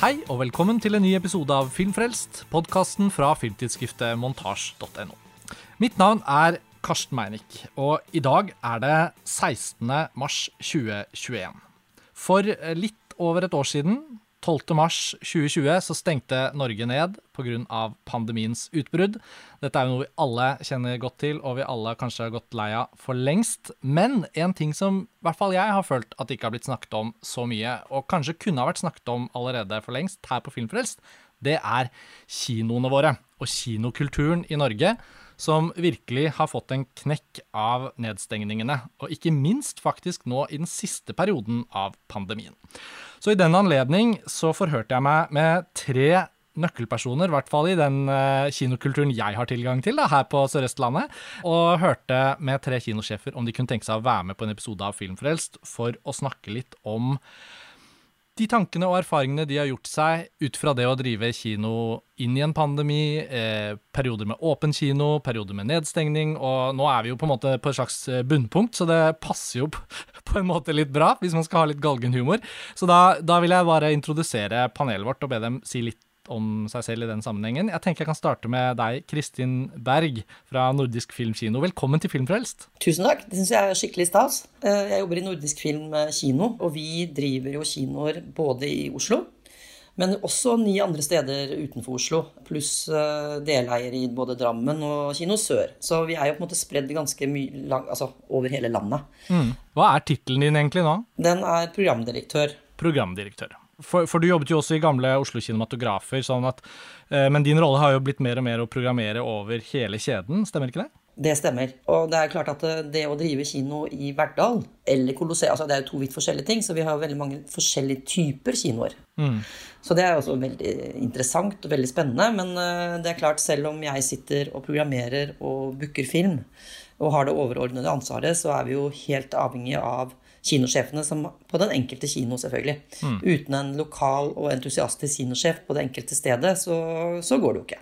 Hei og velkommen til en ny episode av Filmfrelst, podkasten fra filmtidsskriftet montasj.no. Mitt navn er Karsten Meinick, og i dag er det 16. mars 2021. For litt over et år siden 12. mars 2020 så stengte Norge ned pga. pandemiens utbrudd. Dette er jo noe vi alle kjenner godt til, og vi alle kanskje har gått lei av for lengst. Men en ting som i hvert fall jeg har følt at det ikke har blitt snakket om så mye, og kanskje kunne ha vært snakket om allerede for lengst her på Filmfrelst, det er kinoene våre og kinokulturen i Norge som virkelig har fått en knekk av nedstengningene, og ikke minst faktisk nå i den siste perioden av pandemien. Så i den anledning så forhørte jeg meg med tre nøkkelpersoner, i hvert fall i den uh, kinokulturen jeg har tilgang til da, her på Sør-Østlandet, og hørte med tre kinosjefer om de kunne tenke seg å være med på en episode av Filmfrelst for å snakke litt om de tankene og erfaringene de har gjort seg ut fra det å drive kino inn i en pandemi, eh, perioder med åpen kino, perioder med nedstengning, og nå er vi jo på en måte på et slags eh, bunnpunkt, så det passer jo på en måte litt bra, hvis man skal ha litt galgenhumor. Så da, da vil jeg bare introdusere panelet vårt og be dem si litt om seg selv i den sammenhengen. Jeg tenker jeg kan starte med deg, Kristin Berg fra Nordisk Filmkino. Velkommen til Filmfrelst. Tusen takk. Det syns jeg er skikkelig stas. Eh, jeg jobber i Nordisk Film Kino, og vi driver jo kinoer både i Oslo, men også ni andre steder utenfor Oslo. Pluss eh, deleier i både Drammen og Kino Sør. Så vi er jo på en måte spredd ganske mye altså over hele landet. Mm. Hva er tittelen din egentlig nå? Den er programdirektør. Programdirektør. For, for, du jobbet jo også i gamle Oslo Kinematografer, sånn at, eh, men din rolle har jo blitt mer og mer å programmere over hele kjeden, stemmer ikke det? Det stemmer. Og det er klart at eh, det å drive kino i Verdal eller Colosseum altså Det er jo to vidt forskjellige ting, så vi har veldig mange forskjellige typer kinoer. Mm. Så det er også veldig interessant og veldig spennende. Men eh, det er klart, selv om jeg sitter og programmerer og booker film, og har det overordnede ansvaret, så er vi jo helt avhengig av kinosjefene som på den enkelte kino, selvfølgelig. Mm. Uten en lokal og entusiastisk kinosjef på det enkelte stedet, så, så, går det jo ikke.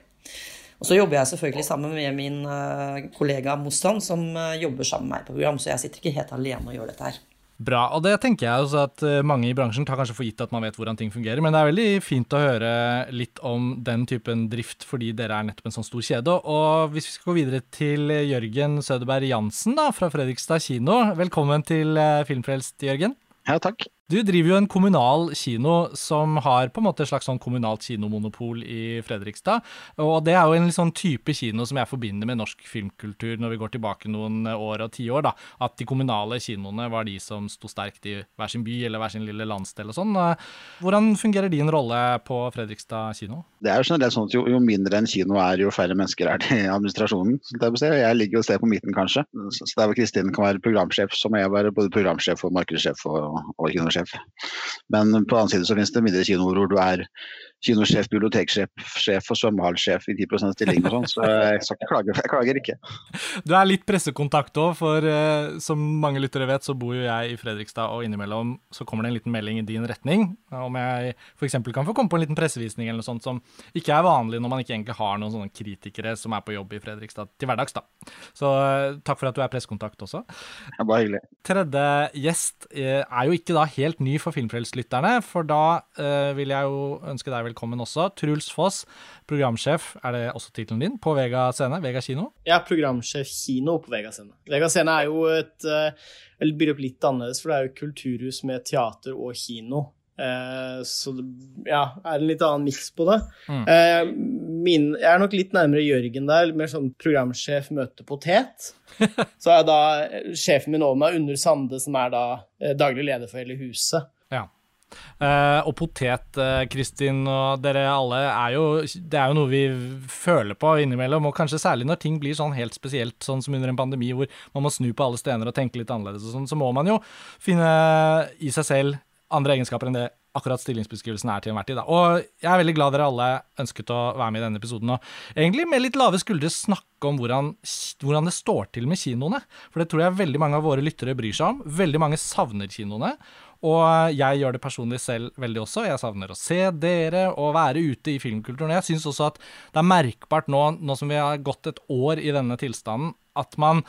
Og så jobber jeg selvfølgelig sammen med min uh, kollega Mossan, som uh, jobber sammen med meg på program, så jeg sitter ikke helt alene og gjør dette her. Bra. Og det tenker jeg også at eh, mange i bransjen tar kanskje for gitt at man vet hvordan ting fungerer, men det er veldig fint å høre litt om den typen drift fordi dere er nettopp en sånn stor kjede. Og hvis vi skal gå videre til Jørgen Sødeberg Jansen da, fra Fredrikstad kino, velkommen til eh, Filmfrelst, Jørgen. Ja, takk. Du driver jo en kommunal kino som har på en måte et slags sånn kommunalt kinomonopol i Fredrikstad. Og det er jo en sånn type kino som jeg forbinder med norsk filmkultur når vi går tilbake noen år og tiår. da, At de kommunale kinoene var de som sto sterkt i hver sin by eller hver sin lille landsdel og sånn. Hvordan fungerer din rolle på Fredrikstad kino? Det er jo generelt sånn at jo, jo mindre en kino er, jo færre mennesker er det i administrasjonen. Jeg ligger jo et sted på midten, kanskje. Så der hvor Kristin kan være programsjef, så må jeg være både programsjef og markedssjef og, og kinosjef. Men på den annen side så finnes det mindre kinoer hvor du er kinosjef, biblioteksjef og svømmehallsjef i 10 stilling og sånn, så jeg skal ikke klage. Jeg klager ikke. Du er litt pressekontakt òg, for uh, som mange lyttere vet, så bor jo jeg i Fredrikstad, og innimellom så kommer det en liten melding i din retning om jeg f.eks. kan få komme på en liten pressevisning eller noe sånt som ikke er vanlig når man ikke egentlig har noen sånne kritikere som er på jobb i Fredrikstad til hverdags, da. Så uh, takk for at du er pressekontakt også. Ja, bare hyggelig. Tredje gjest uh, er jo ikke da helt ny for Filmfrelst-lytterne, for da vil jeg jo ønske deg velkommen også. Truls Foss, programsjef, er det også tittelen din, på Vega Scene, Vega kino? Ja, programsjef kino på Vega Scene. Vega Scene er jo et Eller blir opp litt annerledes, for det er jo kulturhus med teater og kino. Eh, så det ja, er en litt annen miks på det. Mm. Eh, min, jeg er nok litt nærmere Jørgen der, mer sånn programsjef møter potet. så er da sjefen min over meg, Under Sande, som er da eh, daglig leder for hele huset. Uh, og potet, uh, Kristin og dere alle, er jo, det er jo noe vi føler på innimellom. Og kanskje særlig når ting blir sånn helt spesielt, sånn som under en pandemi hvor man må snu på alle stener og tenke litt annerledes og sånn, så må man jo finne i seg selv andre egenskaper enn det akkurat stillingsbeskrivelsen er til enhver tid. Da. Og jeg er veldig glad dere alle ønsket å være med i denne episoden. Og egentlig med litt lave skuldre snakke om hvordan, hvordan, det står til med kinoene. For det tror jeg veldig mange av våre lyttere bryr seg om. Veldig mange savner kinoene. Og jeg gjør det personlig selv veldig også. Jeg savner å se dere og være ute i filmkulturen. Jeg syns også at det er merkbart nå, nå som vi har gått et år i denne tilstanden, at man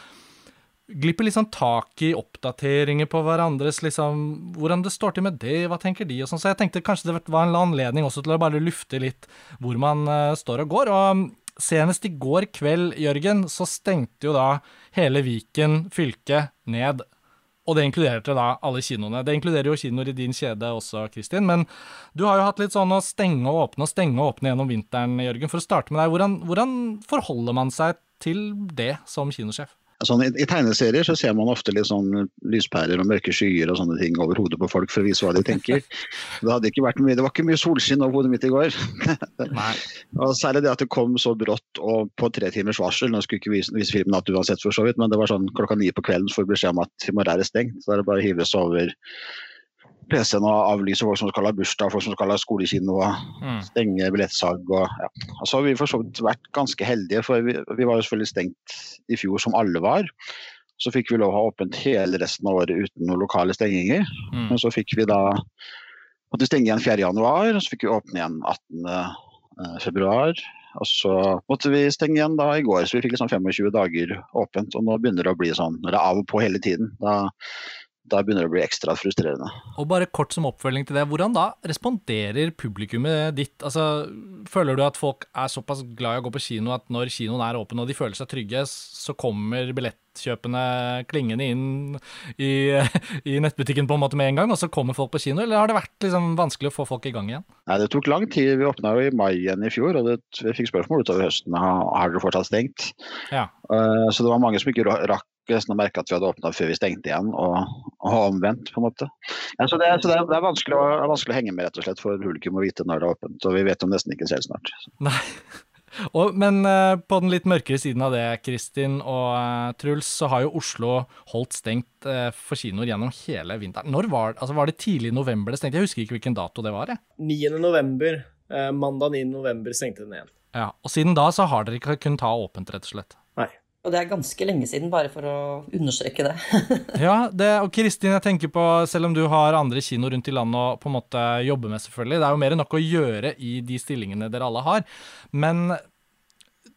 glipper sånn tak i oppdateringer på hverandres liksom, Hvordan det står til med det, hva tenker de, og sånn. Så jeg tenkte kanskje det var en anledning også til å bare lufte litt hvor man uh, står og går. Og senest i går kveld, Jørgen, så stengte jo da hele Viken fylke ned. Og det inkluderte da alle kinoene. Det inkluderer jo kinoer i din kjede også, Kristin. Men du har jo hatt litt sånn å stenge og åpne og stenge og åpne gjennom vinteren, Jørgen. For å starte med deg, hvordan, hvordan forholder man seg til det som kinosjef? Sånn, i, I tegneserier så ser man ofte litt sånn lyspærer og mørke skyer og sånne ting over hodet på folk for å vise hva de tenker. Det, hadde ikke vært mye, det var ikke mye solskinn over hodet mitt i går. og Særlig det at det kom så brått og på tre timers varsel. Nå skulle ikke vise, vise filmen at uansett, for så vidt, men det var sånn klokka ni på kvelden får beskjed om at morgen er stengt. Så er det bare å hive seg over PC-en og avlyse folk som skal ha bursdag, folk som skal ha skolekino, og mm. stenge billettsalg. Og, ja. Og så har vi for så vidt vært ganske heldige, for vi, vi, var jo selvfølgelig stengt i fjor som alle var. Så fikk vi lov å ha åpent hele resten av året uten noen lokale stenginger. Mm. Men så fikk vi da måtte stenge igjen 4. januar, og så fikk vi åpne igjen 18. Eh. Og så måtte vi stenge igjen da i går, så vi fikk liksom 25 dager åpent. Og nå begynner det å bli sånn, når det er av og på hele tiden. Da da begynner det å bli ekstra frustrerende. Og bare kort som oppfølging til det, hvordan da responderer publikummet ditt? Altså, føler du at folk er såpass glad i å gå på kino at når kinoen er åpen og de føler seg trygge, så kommer billettkjøpene klingende inn i, i, nettbutikken på en måte med en gang, og så kommer folk på kino? Eller har det vært liksom vanskelig å få folk i gang igjen? Nei, Det tok lang tid. Vi åpna jo i mai igjen i fjor, og det, vi fikk spørsmål utover høsten har dere fortsatt stengt. Ja. Uh, så det var mange som ikke rakk nesten å merke at vi hadde åpna før vi stengte igjen, og, og omvendt, på en måte. Ja, så, det, så det, er, det, er vanskelig å, er vanskelig å henge med, rett og slett, for publikum å vite når det er åpent. Og vi vet jo nesten ikke selv snart. Nei. Og, men uh, på den litt mørkere siden av det, Kristin og uh, Truls, så har jo Oslo holdt stengt uh, for kinoer gjennom hele vinteren. Når var, altså, var det tidlig i november det stengte? Jeg husker ikke hvilken dato det var. Jeg. 9. november. mandag 9. november stengte den igjen. Ja, Og siden da så har dere ikke kunnet ha åpent, rett og slett? Og det er ganske lenge siden, bare for å understreke det. ja, det, og Kristin, jeg tenker på, selv om du har andre kino rundt i landet å på en måte jobbe med, selvfølgelig, det er jo mer enn nok å gjøre i de stillingene dere alle har. Men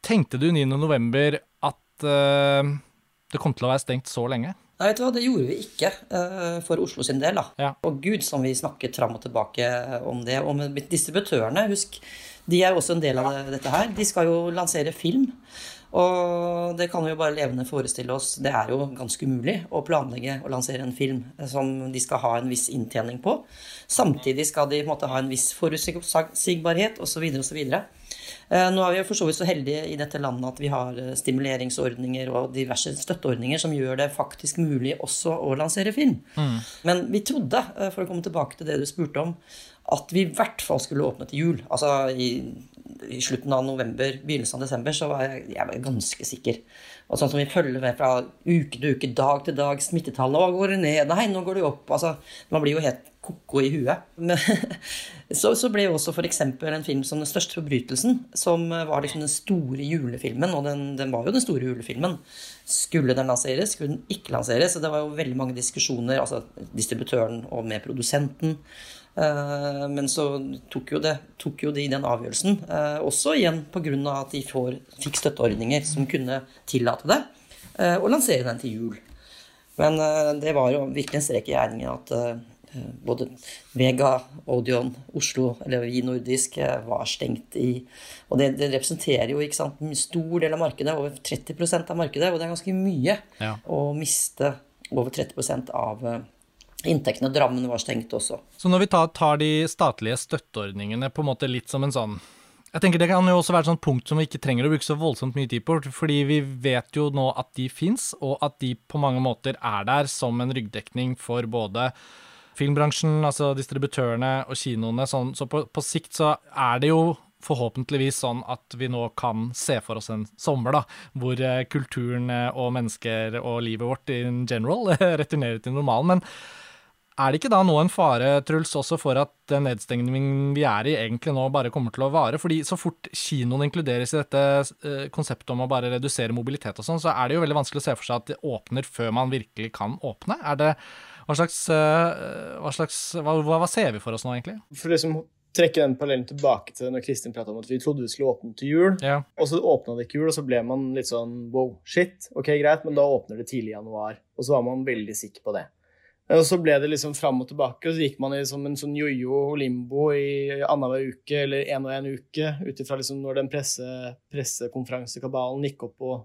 tenkte du 9.11. at uh, det kom til å være stengt så lenge? Nei, vet du hva, det gjorde vi ikke uh, for Oslo sin del. da. Ja. Og gud som vi snakket fram og tilbake om det. Og med distributørene, husk, de er også en del av dette her. De skal jo lansere film. Og det kan vi jo bare levende forestille oss. Det er jo ganske umulig å planlegge og lansere en film som de skal ha en viss inntjening på. Samtidig skal de måte, ha en viss forutsigbarhet osv. osv. Eh, nå er vi jo for så vidt så heldige i dette landet at vi har eh, stimuleringsordninger og diverse støtteordninger som gjør det faktisk mulig også å lansere film. Mm. Men vi trodde, eh, for å komme tilbake til det du spurte om, at vi i hvert fall skulle åpne til jul. Altså i, i, slutten av november, begynnelsen av desember, så var jeg, jeg var ganske sikker. Og sånn som vi følger med fra uke til uke, dag til dag, smittetallene Å, går det ned? Nei, nå går det opp. Altså, man blir jo helt ko-ko i huet. Men så, så, ble jo også f.eks. en film som 'Den største forbrytelsen', som var liksom den store julefilmen, og den, den var jo den store julefilmen. Skulle den lanseres? Skulle den ikke lanseres? Og det var jo veldig mange diskusjoner, altså distributøren og med produsenten. Eh, men så tok jo, det, tok jo de den avgjørelsen, eh, også igjen pga. at de får, fikk støtteordninger som kunne tillate det, eh, og lansere den til jul. Men det var jo virkelig en strek i regningen at både Vega, Odeon, Oslo eller vi nordisk var stengt i Og det, det representerer jo sant, en stor del av markedet, over 30% av markedet, og det er ganske mye ja. å miste over 30% av inntektene. Drammen var stengt også. Så når vi tar, de statlige støtteordningene på en måte litt som en sånn jeg tenker Det kan jo også være et sånt punkt som vi ikke trenger å bruke så voldsomt mye tid på, fordi vi vet jo nå at de fins, og at de på mange måter er der som en ryggdekning for både filmbransjen, altså distributørene og kinoene. Sånn, så på, på sikt så er det jo forhåpentligvis sånn at vi nå kan se for oss en sommer da, hvor eh, kulturen eh, og mennesker og livet vårt in general returnerer til normalen. Men er det ikke da nå en fare, Truls, også for at den nedstengningen vi er i, egentlig nå bare kommer til å vare? Fordi så fort kinoen inkluderes i dette eh, konseptet om å bare redusere mobilitet og sånn, så er det jo veldig vanskelig å se for seg at det åpner før man virkelig kan åpne. Er det, hva slags, eh, hva, slags hva, hva, ser vi for oss nå, egentlig? For liksom trekke den parallellen tilbake til når Kristin prata om at vi trodde vi skulle åpne til jul, Ja. og så åpna det ikke jul, og så ble man litt sånn wow, shit, ok, greit, men da åpner det tidlig i januar. Og så var man veldig sikker på det. Og så ble det liksom fram og tilbake, og så gikk man i som en sånn jojo limbo i annenhver uke eller en og en uke, ut ifra liksom når den presse, pressekonferansekabalen gikk opp og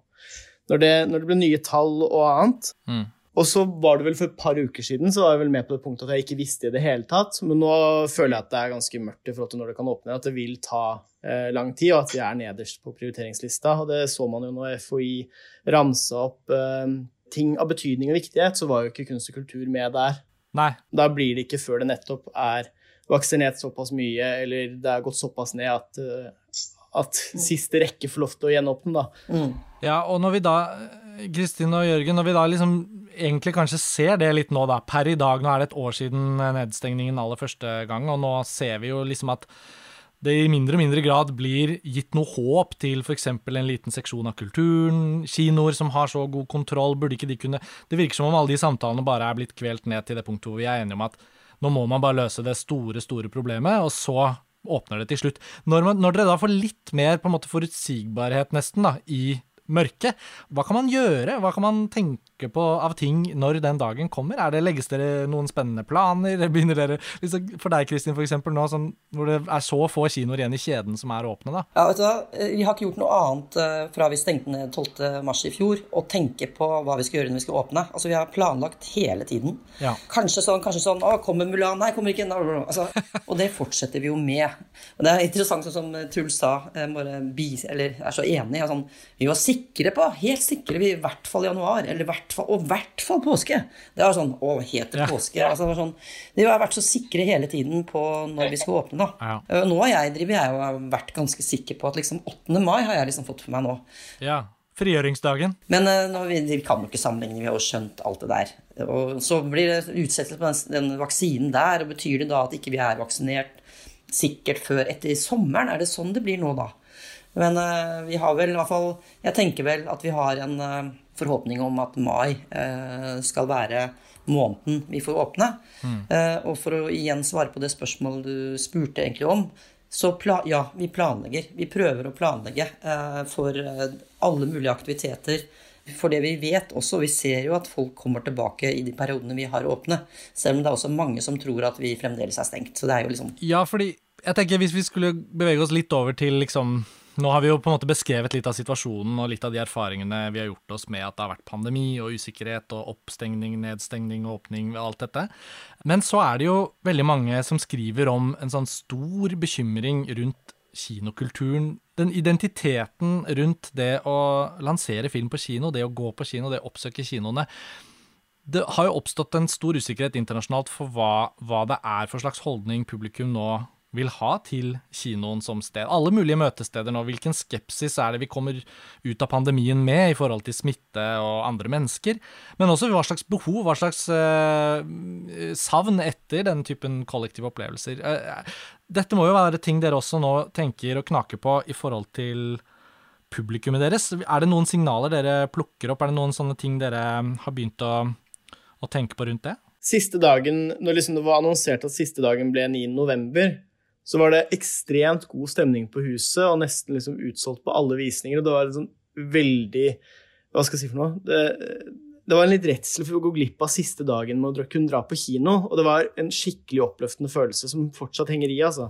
når det, når det ble nye tall og annet. Mm. Og så var det vel for et par uker siden så var jeg vel med på det punktet at jeg ikke visste i det hele tatt. Men nå føler jeg at det er ganske mørkt i forhold til når det kan åpne, at det vil ta eh, lang tid, og at vi er nederst på prioriteringslista. Og det så man jo når FHI ramsa opp eh, ting av betydning og viktighet, så var jo ikke kunst og kultur med der. Nei. Da blir det ikke før det nettopp er vaksinert såpass mye, eller det er gått såpass ned at, eh, at siste rekke får lov til å gjenåpne, da. Mm. Ja, og når vi da, Kristin og Jørgen, når vi da liksom egentlig kanskje ser det litt nå, da, per i dag, nå er det et år siden nedstengningen aller første gang, og nå ser vi jo liksom at det i mindre og mindre grad blir gitt noe håp til f.eks. en liten seksjon av kulturen, kinoer som har så god kontroll, burde ikke de kunne Det virker som om alle de samtalene bare er blitt kvelt ned til det punktet hvor vi er enige om at nå må man bare løse det store, store problemet, og så åpner det til slutt. Når, man, når dere da får litt mer på en måte forutsigbarhet nesten da, i mørket, hva kan man gjøre? Hva kan man tenke på av ting når den dagen kommer? Er det, legges dere noen spennende planer? Begynner dere, liksom, For deg, Kristin, for eksempel, nå, sånn, hvor det er så få kinoer igjen i kjeden som er åpne, da. Ja, vet du hva? Vi har ikke gjort noe annet eh, fra vi stengte ned 12. mars i fjor, å tenke på hva vi skal gjøre når vi skal åpne. Altså, Vi har planlagt hele tiden. Ja. Kanskje sånn, kanskje sånn Å, kommer Mulan? Nei, kommer ikke. Altså, og det fortsetter vi jo med. Og det er interessant, sånn som Truls sa, bare bi, eller er så enig. Sånn, vi var sikre på, helt sikre, vi, i hvert fall januar, eller hvert fall, og i hvert fall påske. Det var sånn Å, heter det påske? Altså, det var sånn, vi har vært så sikre hele tiden på når vi skal åpne, da. Ja. Eh, Nå har jeg, driver jeg og har vært ganske sikker på at liksom 8. mai har jeg liksom fått for meg nå. Ja. Frigjøringsdagen. Men uh, vi, vi kan jo ikke sammenligne, vi har jo skjønt alt det der. Og så blir det utsettelse på den, den vaksinen der, og betyr det da at ikke vi er vaksinert sikkert før etter sommeren? Er det sånn det blir nå, da? Men eh, vi har vel i hvert fall Jeg tenker vel at vi har en eh, forhåpning om at mai eh, skal være måneden vi får åpne. Eh, og for å igjen svare på det spørsmålet du spurte egentlig om, så ja, vi planlegger. Vi prøver å planlegge for alle mulige aktiviteter. For det vi vet også, vi ser jo at folk kommer tilbake i de periodene vi har åpne. Selv om det er også mange som tror at vi fremdeles er stengt. Så det er jo liksom Ja, fordi jeg tenker hvis vi skulle bevege oss litt over til liksom Nå har vi jo på en måte beskrevet litt av situasjonen og litt av de erfaringene vi har gjort oss med at det har vært pandemi og usikkerhet og oppstengning, nedstengning og åpning og alt dette. Men så er det jo veldig mange som skriver om en sånn stor bekymring rundt kinokulturen. Den identiteten rundt det å lansere film på kino, det å gå på kino, det å oppsøke kinoene det har jo oppstått en stor usikkerhet internasjonalt for hva, hva det er for slags holdning publikum nå vil ha til kinoen som sted. Alle mulige møtesteder nå. Hvilken skepsis er det vi kommer ut av pandemien med i forhold til smitte og andre mennesker? Men også hva slags behov, hva slags eh, savn etter den typen kollektive opplevelser. Eh, dette må jo være ting dere også nå tenker og knaker på i forhold til publikummet deres. Er det noen signaler dere plukker opp? Er det noen sånne ting dere har begynt å, å tenke på rundt det? Siste dagen, når liksom det var annonsert at siste dagen ble 9. så var det ekstremt god stemning på huset, og nesten liksom utsolgt på alle visninger. Og det var en sånn veldig Hva skal jeg si for noe? Det, det var en litt redsel for å gå glipp av siste dagen med å dra- kunne dra på kino. Og det var en skikkelig oppløftende følelse som fortsatt henger i. altså.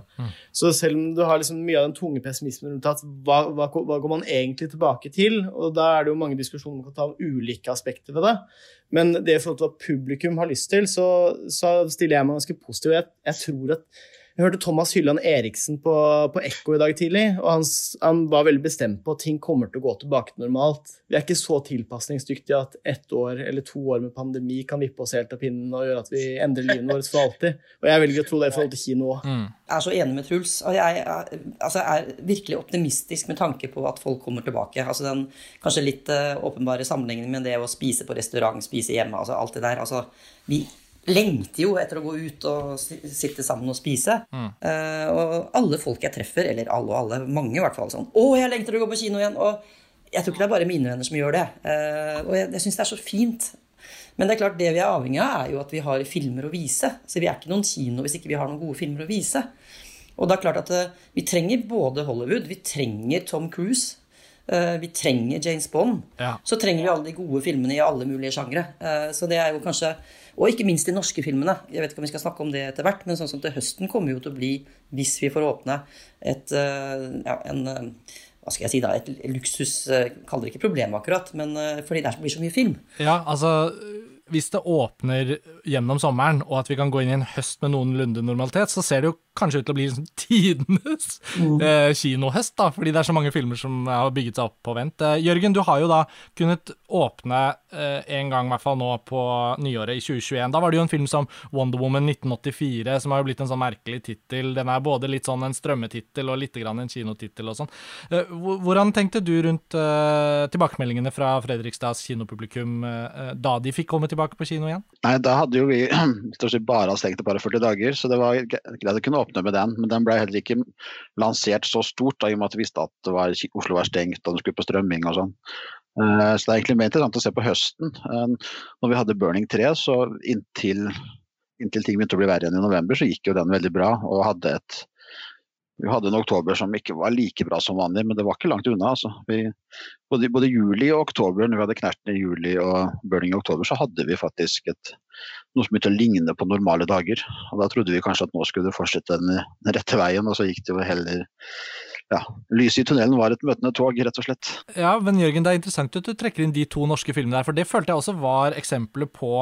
Så selv om du har liksom mye av den tunge pessimismen rundt at hva, hva, hva går man egentlig tilbake til, og da er det jo mange diskusjoner man kan ta om ulike aspekter ved det. Men det i forhold til hva publikum har lyst til, så, så stiller jeg meg ganske positiv. Jeg, jeg tror at jeg hørte Thomas Hylland Eriksen på, på Ekko i dag tidlig, og han, han var veldig bestemt på at ting kommer til å gå tilbake til normalt. Vi er ikke så tilpasningsdyktige at ett år eller to år med pandemi kan vippe oss helt av pinnen og gjøre at vi endrer livet vårt for alltid. Og jeg velger å tro det i forhold til kino òg. Jeg er så enig med Truls. Og jeg er, altså jeg er virkelig optimistisk med tanke på at folk kommer tilbake. Altså den kanskje litt uh, åpenbare sammenhengen med det å spise på restaurant, spise hjemme, altså alt det der. Altså, vi lengter jo etter å gå ut og sitte sammen og spise. Eh, og alle folk jeg treffer, eller alle og alle, mange i hvert fall, sånn 'Å, jeg lengter å gå på kino igjen.' Og jeg tror ikke det er bare mine venner som gjør det. Uh, og jeg, jeg syns det er så fint. Men det er klart, det vi er avhengig av, er jo at vi har filmer å vise. Så vi er ikke noen kino hvis ikke vi har noen gode filmer å vise. Og det er klart at uh, vi trenger både Hollywood, vi trenger Tom Cruise. Uh, vi trenger James Bond. Ja. Så trenger vi alle de gode filmene i alle mulige sjangre. Uh, så det er jo kanskje Og ikke minst de norske filmene. Jeg vet ikke om vi skal snakke om det etter hvert, men sånn som til høsten kommer jo til å bli, hvis vi får åpne, et, ja, en hva skal jeg si da, et luksus Kaller det ikke problem akkurat, men fordi det blir så mye film. Ja, altså hvis det åpner gjennom sommeren, og at vi kan gå inn i en høst med noenlunde normalitet, så ser det jo kanskje ut til å bli liksom tidenes mm. eh, kinohøst, da, fordi det er så mange filmer som har bygget seg opp på vent. Eh, Jørgen, du har jo da kunnet åpne eh, en gang, i hvert fall nå på nyåret i 2021. Da var det jo en film som Wonder Woman 1984, som har jo blitt en sånn merkelig tittel. Den er både litt sånn en strømmetittel og litt grann en kinotittel og sånn. Eh, hvordan tenkte du rundt eh, tilbakemeldingene fra Fredrikstads kinopublikum eh, da de fikk komme tilbake på kino igjen? Nei, da hadde jo vi bare stengt det bare 40 dager, så det var greit å kunne åpne med den, men den ble heller ikke lansert så stort, da, i og med at vi visste at var, Oslo var stengt og den skulle på strømming og sånn. Uh, så det er egentlig mer interessant å se på høsten. Uh, når vi hadde Burning 3, så inntil, inntil ting begynte å bli verre igjen i november, så gikk jo den veldig bra. og hadde et vi hadde en oktober som ikke var like bra som vanlig, men det var ikke langt unna. Altså. Vi, både, både, juli og oktober, når vi hadde Knerten i juli og Burning i oktober, så hadde vi faktisk et, noe som begynte å ligne på normale dager. Og Da trodde vi kanskje at nå skulle det fortsette den, rette veien, og så gikk det jo heller ja, lyset i tunnelen var et møtende tog, rett og slett. Ja, men Jørgen, det er interessant at du trekker inn de to norske filmene der, for det følte jeg også var eksempler på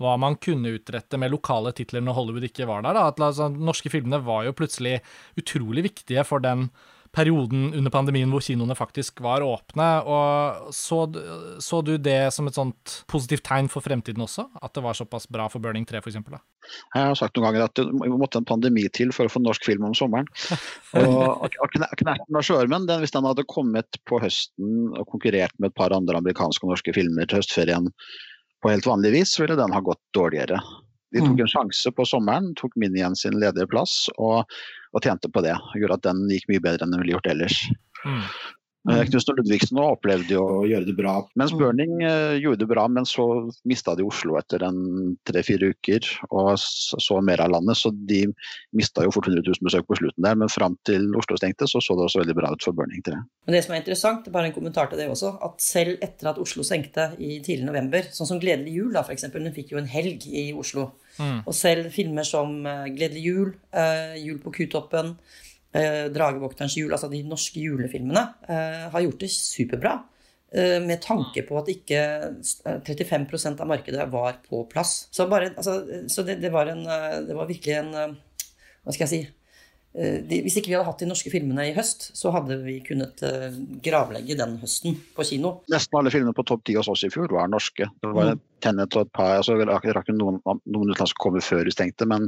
hva man kunne utrette med lokale titler når Hollywood ikke var der. Da. At altså, norske filmene var jo plutselig utrolig viktige for den perioden under pandemien hvor kinoene faktisk var åpne. og så, så, du det som et sånt positivt tegn for fremtiden også? At det var såpass bra for Burning 3 f.eks.? Jeg har sagt noen ganger at det måtte en pandemi til for å få norsk film om sommeren. og, Knerten og sjøormen, hvis den hadde kommet på høsten og konkurrert med et par andre amerikanske og norske filmer til høstferien på helt vanlig vis, ville den ha gått dårligere. De tok mm. en sjanse på sommeren, tok Min igjen sin ledige plass. og og tjente på det. og Gjorde at den gikk mye bedre enn den ville gjort ellers. Mm. Uh, Knutsen og Ludvigsen opplevde jo å gjøre det bra. Mens mm. Burning uh, gjorde det bra, men så mista de Oslo etter tre-fire uker og så, mer av landet. Så de mista jo fort 100 000 besøk på slutten der, men fram til Oslo stengte, så så det også veldig bra ut for Burning 3. Men det som er interessant, bare en kommentar til det også, at selv etter at Oslo stengte i tidlig november, sånn som Gledelig jul, da f.eks., den fikk jo en helg i Oslo. Mm. Og selv filmer som uh, Gledelig jul, Jul på Kutoppen eh, 'Dragevokterens jul', altså de norske julefilmene, eh, har gjort det superbra. Eh, med tanke på at ikke 35 eh, av markedet var på plass. Så, bare, altså, så det, det, var en, det var virkelig en Hva skal jeg si de, hvis ikke vi hadde hatt de norske filmene i høst, så hadde vi kunnet uh, gravlegge den høsten på kino. Nesten alle filmene på topp ti hos oss i fjor var norske. Det var mm. Tennet og et par altså, rakk noen, noen utenlandske kommer før vi stengte, men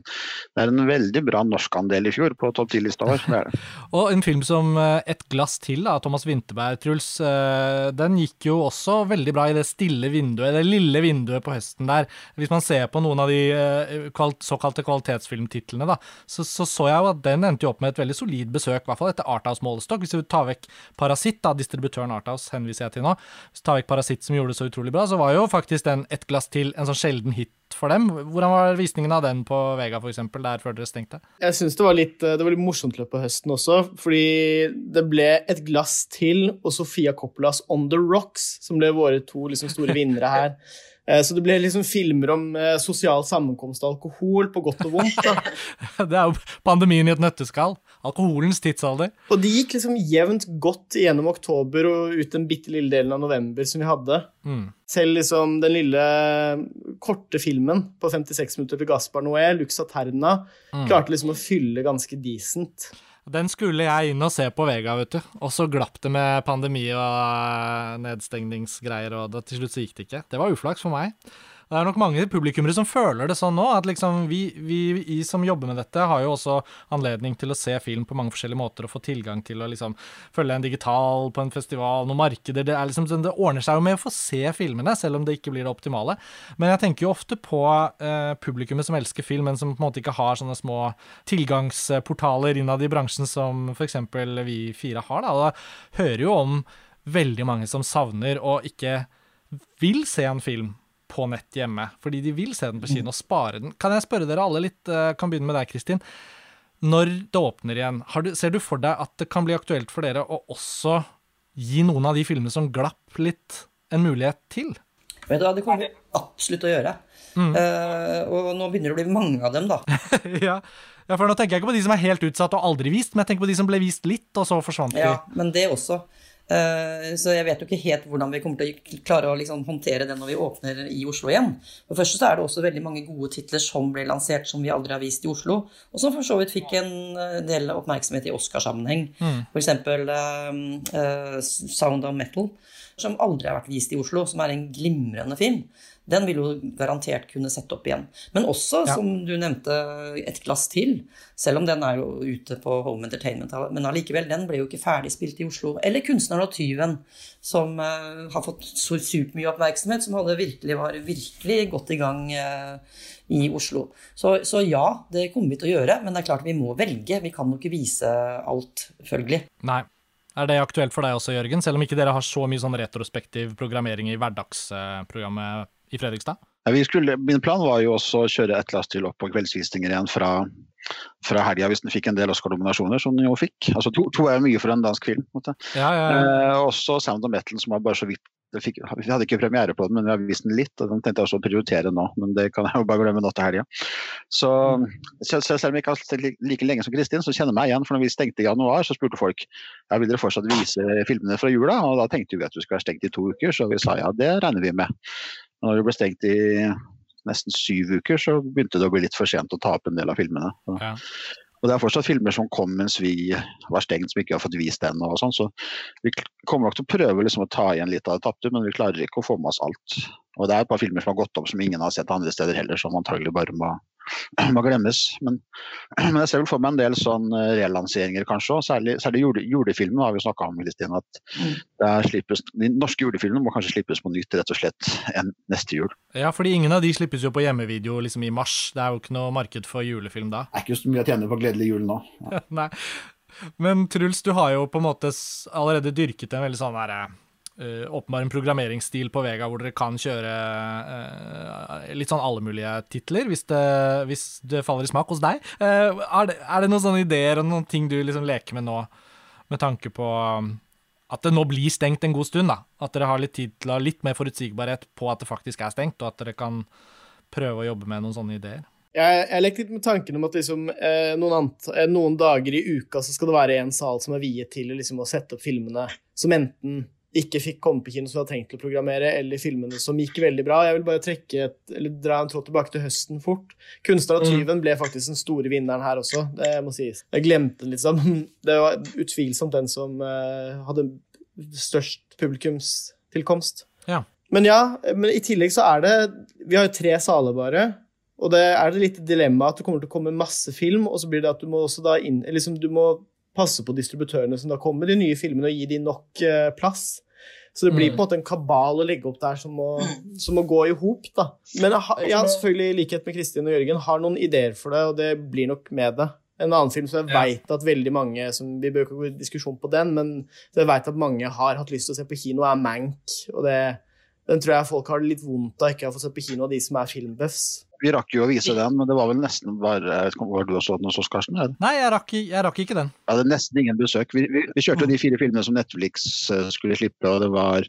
det er en veldig bra norskandel i fjor på topp ti-lista vår. og en film som eh, Et glass til av Thomas Winterberg, Truls, den gikk jo også veldig bra i det stille vinduet, det lille vinduet på høsten der. Hvis man ser på noen av de såkalte kvalitetsfilmtitlene, da, så, så så jeg jo at den endte jo opp med et veldig solid besøk, i hvert fall etter Arthouse-målestokk. Hvis vi tar vekk Parasitt, da, distributøren Arthouse henviser jeg til nå, hvis vi tar vekk Parasitt som gjorde det så utrolig bra, så var jo faktisk den Et glass til en sånn sjelden hit for dem. Hvordan var visningen av den på Vega f.eks., der før dere stengte? Jeg syns det, var litt, det var litt morsomt løp på høsten også, fordi det ble Et glass til og Sofia Coppolas On The Rocks, som ble våre to liksom, store vinnere her. Eh, så det ble liksom filmer om eh, sosial sammenkomst og alkohol, på godt og vondt. det er jo pandemien i et nøtteskall. Alkoholens tidsalder. Og det gikk liksom jevnt godt gjennom oktober og ut den bitte lille delen av november som vi hadde. Mm. Selv liksom den lille korte filmen på 56 minutter til Gaspar Noé, Luxa Terna, mm. klarte liksom å fylle ganske decent. Den skulle jeg inn og se på Vega, vet du. Og så glapp det med pandemi og nedstengningsgreier, og til slutt så gikk det ikke. Det var uflaks for meg. Det er nok mange publikummere som føler det sånn nå. At liksom vi, vi, vi, som jobber med dette, har jo også anledning til å se film på mange forskjellige måter og få tilgang til å liksom følge en digital på en festival, noen markeder. Det, liksom, det ordner seg jo med å få se filmene, selv om det ikke blir det optimale. Men jeg tenker jo ofte på eh, publikummet som elsker film, men som på en måte ikke har sånne små tilgangsportaler innad i bransjen som f.eks. vi fire har. Da. Da hører jo om veldig mange som savner og ikke vil se en film på nett hjemme, fordi de vil se den på kino og spare den. Kan jeg spørre dere alle litt, eh, kan begynne med deg, Kristin. når det åpner igjen, du, ser du for deg at det kan bli aktuelt for dere å også gi noen av de filmene som glapp litt, en mulighet til? Vet du hva, Det kommer vi absolutt til å gjøre. Mm. Uh, og nå begynner det å bli mange av dem, da. ja. ja. for nå tenker jeg ikke på de som er helt utsatt og aldri vist, men jeg tenker på de som ble vist litt, og så forsvant de. Ja, men det også. Uh, så jeg vet jo ikke helt hvordan vi kommer til å klare å liksom håndtere det når vi åpner i Oslo igjen. For først så er det også veldig mange gode titler som ble lansert som vi aldri har vist i Oslo, og som for så vidt fikk en eh, del oppmerksomhet i Oscarsammenheng. Mm. F.eks. Uh, uh, Sound of Metal, som aldri har vært vist i Oslo, som er en glimrende film den vil jo garantert kunne sette opp igjen. Men også, ja. som du nevnte, Et glass til. Selv om den er jo ute på Home Entertainment. Men allikevel, den ble jo ikke ferdig spilt i Oslo. Eller 'Kunstneren og tyven', som uh, har fått så supermye oppmerksomhet, som hadde virkelig, var virkelig godt i gang uh, i Oslo. Så, så, ja, det kommer vi til å gjøre. Men det er klart vi må velge. Vi kan jo ikke vise alt, følgelig. Nei. Er det aktuelt for deg også, Jørgen? Selv om ikke dere har så mye sånn retrospektiv programmering i hverdagsprogrammet i Fredrikstad? Ja, skulle, min plan var jo også å kjøre et lass til opp på kveldsvisninger igjen fra, fra helga, hvis den fikk en del Oscar-dominasjoner, som den jo fikk. Altså To, to er mye for en dansk film. Ja, ja, eh, også Sound of Metal, som var bare så vidt Fikk, vi hadde ikke premiere på den, men vi har vist den litt. og Den tenkte jeg også å prioritere nå, men det kan jeg jo bare glemme nå til helga. Så selv om jeg ikke har sett like lenge som Kristin, så kjenner jeg meg igjen. For når vi stengte i januar, så spurte folk ja, vil dere fortsatt vise filmene fra jula. Og da tenkte vi at vi skulle være stengt i to uker, så vi sa ja, det regner vi med. Når det ble stengt i nesten syv uker, så begynte det å bli litt for sent å ta opp en del av filmene. Ja. Og det er fortsatt filmer som kom mens vi var stengt, som ikke har fått vist ennå. Sånn, så vi kommer nok til å prøve liksom å ta igjen litt av det tapte, men vi klarer ikke å få med oss alt. Og det er et par filmer som har gått opp som ingen har sett andre steder heller, som antagelig bare må må glemmes. Men, men, jeg ser vel for meg en del sånn eh, relanseringer, kanskje. Særlig, særlig jule, julefilmen har vi snakka om. Kristin, at mm. slippes, De norske julefilmene må kanskje slippes på nytt rett og slett enn neste jul. Ja, fordi ingen av de slippes jo på hjemmevideo liksom i mars. Det er jo ikke noe marked for julefilm da. Det er ikke så mye å tjene på gledelig jul nå. Ja. Nei. Men Truls, du har jo på en måte allerede dyrket en veldig sånn derre uh, åpenbar en programmeringsstil på Vega hvor dere kan kjøre uh, litt sånn alle mulige titler, hvis det, hvis det faller i smak hos deg. Uh, er, det, er, det, noen sånne ideer og noen ting du liksom leker med nå, med tanke på um, at det nå blir stengt en god stund? da? At dere har litt tid til å ha litt mer forutsigbarhet på at det faktisk er stengt, og at dere kan prøve å jobbe med noen sånne ideer? Jeg, jeg lekte litt med tanken om at liksom, eh, noen, eh, noen, dager i uka så skal det være en sal som er viet til liksom, å sette opp filmene som enten ikke fikk komme på kino som vi hadde tenkt å programmere, eller filmene som gikk veldig bra. Jeg vil bare trekke et, eller dra en tråd tilbake til høsten fort. 'Kunstner og mm. tyven' ble faktisk den store vinneren her også, det må sies. Jeg glemte den sånn. Det var utvilsomt den som uh, hadde størst publikumstilkomst. Ja. Men ja, men i tillegg så er det Vi har jo tre saler bare. Og det er det litt dilemma at det kommer til å komme masse film, og så blir det at du må også da inn, liksom du må passe på distributørene som da kommer med de nye filmene, og gi dem nok uh, plass. Så det blir mm. på en måte en kabal å legge opp der som må, som må gå i hop. Men jeg har, jeg har selvfølgelig, i likhet med Kristin og Jørgen, har noen ideer for det, og det blir nok med det. En annen film som jeg ja. veit at veldig mange som, Vi bør ikke gå i diskusjon på den, men jeg veit at mange har hatt lyst til å se på kino, er Mank. Og det, den tror jeg folk har det litt vondt av ikke å få se på kino, av de som er filmbuffs. Vi rakk jo å vise den, men det var vel nesten bare Var du også den hos oss, Karsten? Nei, jeg rakk, jeg rakk, ikke den. Jeg hadde nesten ingen besøk. Vi, vi, vi kjørte jo de fire filmene som Netflix uh, skulle slippe, og det var,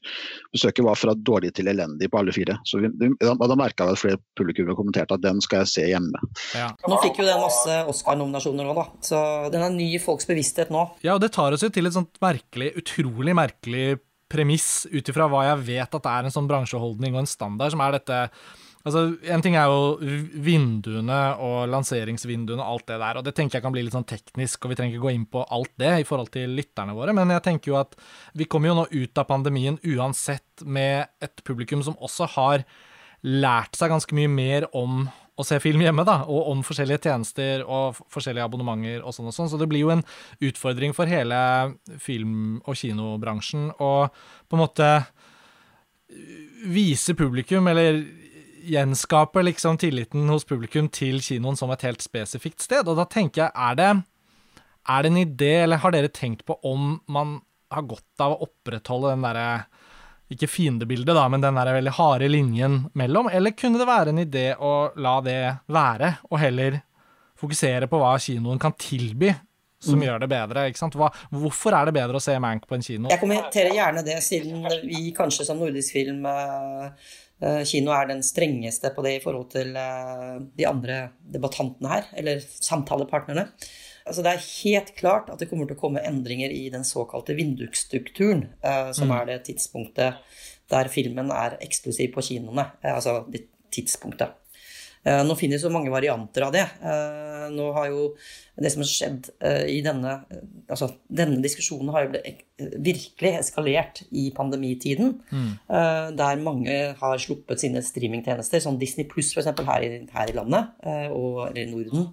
besøket var fra dårlig til elendig på alle fire. Så vi, da, da merka jeg at flere publikummere kommenterte at den skal jeg se hjemme. Ja. Nå fikk jo den masse Oscar-nominasjoner òg, da. Så den er ny i folks bevissthet nå. Ja, og det tar oss jo til et sånt merkelig, utrolig merkelig premiss ut ifra hva jeg vet at det er en sånn bransjeholdning og en standard, som er dette Altså, En ting er jo vinduene og lanseringsvinduene og alt det der, og det tenker jeg kan bli litt sånn teknisk, og vi trenger ikke gå inn på alt det i forhold til lytterne våre, men jeg tenker jo at vi kommer jo nå ut av pandemien uansett med et publikum som også har lært seg ganske mye mer om å se film hjemme, da, og om forskjellige tjenester og forskjellige abonnementer og sånn og sånn. Så det blir jo en utfordring for hele film- og kinobransjen å på en måte vise publikum, eller gjenskaper liksom tilliten hos publikum til kinoen som et helt spesifikt sted. Og da tenker jeg, er det, er det en idé, eller har dere tenkt på om man har godt av å opprettholde den derre ikke fiendebildet, da, men den der veldig harde linjen mellom? Eller kunne det være en idé å la det være, og heller fokusere på hva kinoen kan tilby, som mm. gjør det bedre. ikke sant? Hva, hvorfor er det bedre å se Mank på en kino? Jeg kommenterer gjerne det, siden vi kanskje som nordisk film uh, Kino er den strengeste på det i forhold til uh, de andre debattantene her, eller samtalepartnerne. Altså det er helt klart at det kommer til å komme endringer i den såkalte vindusstrukturen, uh, som mm. er det tidspunktet der filmen er eksklusiv på kinoene. altså det tidspunktet. Eh, nå finnes jo mange varianter av det. Eh, nå har jo det som har skjedd eh, i denne Altså, denne diskusjonen har jo virkelig eskalert i pandemitiden. Mm. Der mange har sluppet sine streamingtjenester, som Disney Pluss f.eks. Her, her i landet, og, eller i Norden.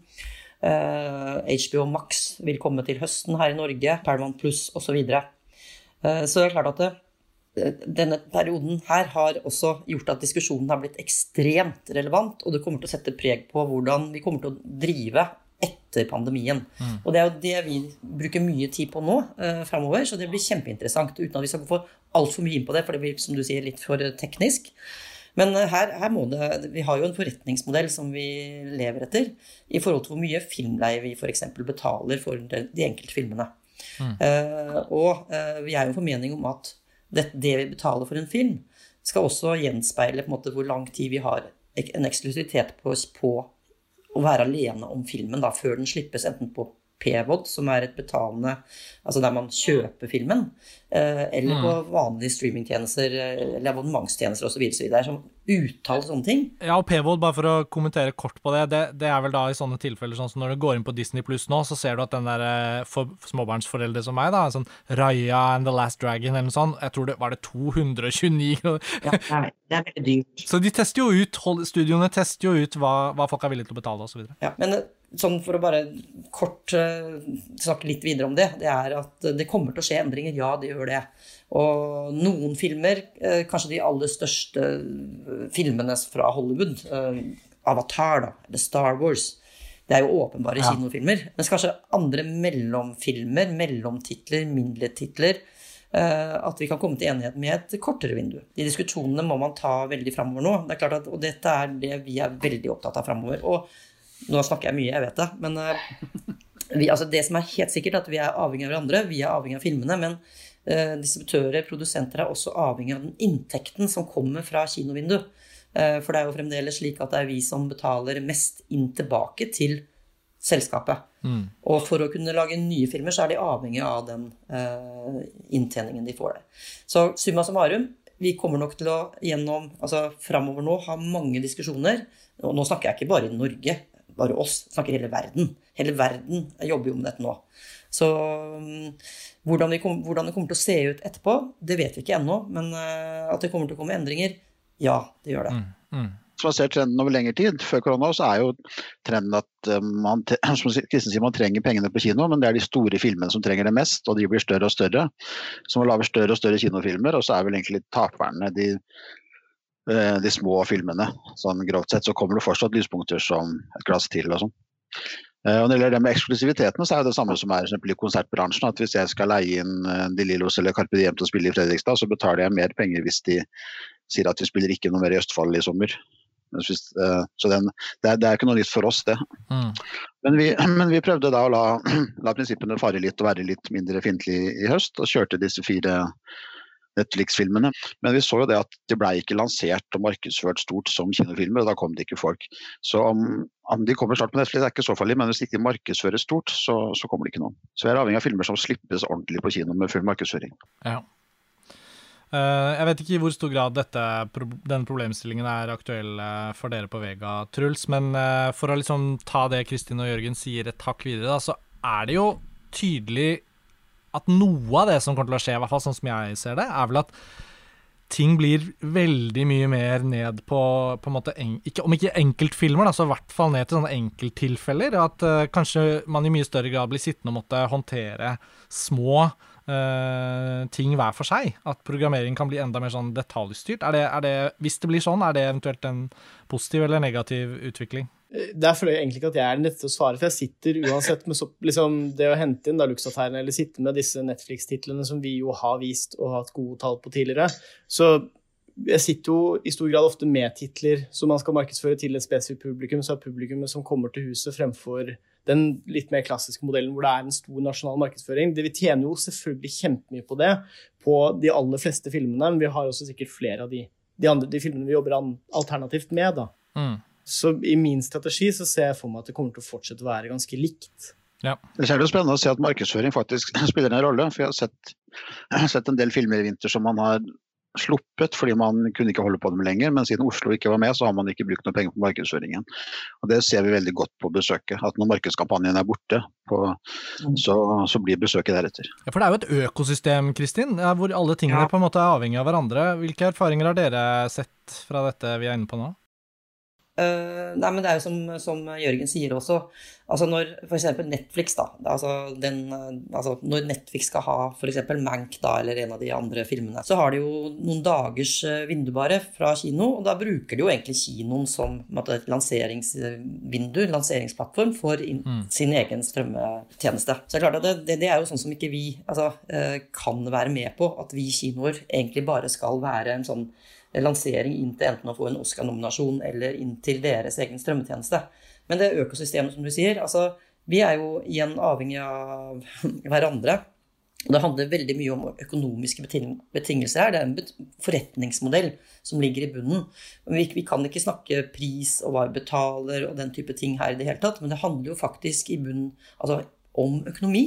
HBO Max vil komme til høsten her i Norge. Paramount Pluss osv. Så, videre. så det er klart at det, denne perioden her har også gjort at diskusjonen har blitt ekstremt relevant, og det kommer til å sette preg på hvordan vi kommer til å drive etter pandemien. Mm. Og det er jo det vi bruker mye tid på nå eh, framover, så det blir kjempeinteressant. Uten at vi skal få altfor mye inn på det, for det blir som du sier, litt for teknisk. Men eh, her, her, må det Vi har jo en forretningsmodell som vi lever etter, i forhold til hvor mye filmleie vi f.eks. betaler for de, de enkelte filmene. Mm. Eh, og eh, vi er jo en formening om at det, det, vi betaler for en film, skal også gjenspeile på en måte hvor lang tid vi har en eksklusivitet på, på å være alene om filmen da, før den slippes enten på PVOD, som er et betalende Altså der man kjøper filmen, eh, eller på mm. vanlige streamingtjenester eh, eller abonnementstjenester osv. Som utall sånne ting. Ja, og Pevold, bare for å kommentere kort på det, det, det, er vel da i sånne tilfeller sånn som når du går inn på Disney Pluss nå, så ser du at den der eh, for småbarnsforeldre som meg, da, sånn Raya and The Last Dragon eller noe sånt, jeg tror det var det 229 Ja, det er, det er veldig dyrt. Så de tester jo ut, studioene tester jo ut hva, hva folk er villige til å betale osv. Ja, men sånn for å bare kort uh, snakke litt videre om det, det er at det kommer til å skje endringer. Ja, det gjør det. Og noen filmer, uh, kanskje de aller største uh, filmene fra Hollywood, Avatar da, eller Star Wars, det er jo åpenbare ja. kinofilmer. Mens kanskje andre mellomfilmer, mellomtitler, mindre titler, at vi kan komme til enighet med et kortere vindu. De diskusjonene må man ta veldig framover nå. Det er klart at, og dette er det vi er veldig opptatt av framover. Og nå snakker jeg mye, jeg vet det. Men vi, altså det som er helt sikkert, at vi er avhengig av hverandre. Vi er avhengig av filmene. Men distributører, produsenter, er også avhengig av den inntekten som kommer fra kinovinduet. Uh, for det er jo fremdeles slik at det er vi som betaler mest inn tilbake til selskapet. Mm. Og for å kunne lage nye filmer, så er de avhengig av den inntjeningen de får der. Så summa summarum, vi kommer nok til å gjennom, altså framover nå, ha mange diskusjoner. Og nå snakker jeg ikke bare i Norge bare oss, snakker hele verden. Hele verden jobber jo med dette nå. Så um, hvordan, kom, hvordan, det kommer til å se ut etterpå, det vet vi ikke ennå. Men uh, at det kommer til å komme endringer, ja, det gjør det. Mm, mm. Hvis man ser trenden over lengre tid, før korona, så er jo trenden at uh, man, som sier, man trenger pengene på kino, men det er de store filmene som trenger det mest, og de blir større og større. Så man lager større og større kinofilmer, og så er vel egentlig taperne de Eh, de små filmene. Sånn grovt sett så kommer det fortsatt lyspunkter som et glass til og sånn. Eh, og når det gjelder det med eksklusiviteten, så er det det samme som er i konsertbransjen. at Hvis jeg skal leie inn eh, De Lillos eller Carpe Diem til å spille i Fredrikstad, så betaler jeg mer penger hvis de sier at vi spiller ikke noe mer i Østfold i sommer. Så den, det, er, det, er, ikke noe nytt for oss, det. Mm. Men, vi, men, vi, prøvde da å la, la prinsippene fare litt og være litt mindre fiendtlige i høst, og kjørte disse fire Netflix-filmene. Men vi så jo det at det ble ikke lansert og markedsført stort som kinofilmer, og da kom det ikke folk. Så om, om de kommer snart på Netflix, er ikke så farlig, men hvis de ikke markedsføres stort, så, så, kommer det ikke noen. Så vi er avhengig av filmer som slippes ordentlig på kino med full markedsføring. Ja. Uh, jeg vet ikke i hvor stor grad dette, denne problemstillingen er aktuell uh, for dere på Vega, Truls. Men uh, for å liksom ta det Kristin og Jørgen sier et hakk videre, da, så er det jo tydelig at noe av det som kommer til å skje, i hvert fall sånn som jeg ser det, er vel at ting blir veldig mye mer ned på, på en måte, ikke, Om ikke enkeltfilmer, da, så i hvert fall ned til sånne enkelttilfeller. At uh, kanskje man i mye større grad blir sittende og måtte håndtere små uh, ting hver for seg. At programmering kan bli enda mer sånn detaljstyrt. Er det, er det, hvis det blir sånn, er det eventuelt en positiv eller negativ utvikling? Der føler jeg egentlig ikke at jeg er den rette til å svare, for jeg sitter uansett med så, liksom, det å hente inn da Luxateirene, eller sitte med disse Netflix-titlene som vi jo har vist og hatt gode tall på tidligere, så jeg sitter jo i stor grad ofte med titler som man skal markedsføre til et spesifikt publikum, så er publikummet som kommer til huset, fremfor den litt mer klassiske modellen hvor det er en stor nasjonal markedsføring. Det, vi tjener jo selvfølgelig kjempemye på det på de aller fleste filmene, men vi har også sikkert flere av de, de, andre, de filmene vi jobber alternativt med. da. Mm. Så i min strategi så ser jeg for meg at det kommer til å fortsette å være ganske likt. Ja. Det er jo spennende å se at markedsføring faktisk spiller en rolle. for Jeg har sett, jeg har sett en del filmer i vinter som man har sluppet fordi man kunne ikke holde på dem lenger. Men siden Oslo ikke var med, så har man ikke brukt noe penger på markedsføringen. Og Det ser vi veldig godt på besøket. At når markedskampanjen er borte, på, mm. så, så, blir besøket deretter. Ja, For det er jo et økosystem, Kristin, hvor alle tingene ja. på en måte er avhengig av hverandre. Hvilke erfaringer har dere sett fra dette vi er inne på nå? Uh, nei, men det er jo som, som Jørgen sier også. Altså når f.eks. Netflix, da altså den, altså Når Netflix skal ha f.eks. Mank da, eller en av de andre filmene, så har de jo noen dagers eh, vindu bare fra kino. Og da bruker de jo egentlig kinoen som måtte, et lanseringsvindu, lanseringsplattform, for in, mm. sin egen strømmetjeneste. Så det er klart at det, det, er jo sånn som ikke vi altså, uh, kan være med på. At vi kinoer egentlig bare skal være en sånn lansering inn til enten å få en Oscar-nominasjon eller inn til deres egen strømmetjeneste. Men det økosystemet, som du sier, altså vi er jo igjen avhengig av hverandre. Det handler veldig mye om økonomiske betingelser her. Det er en forretningsmodell som ligger i bunnen. Vi, vi, kan ikke snakke pris og hva vi betaler og den type ting her i det hele tatt, men det handler jo faktisk i bunnen altså, om økonomi.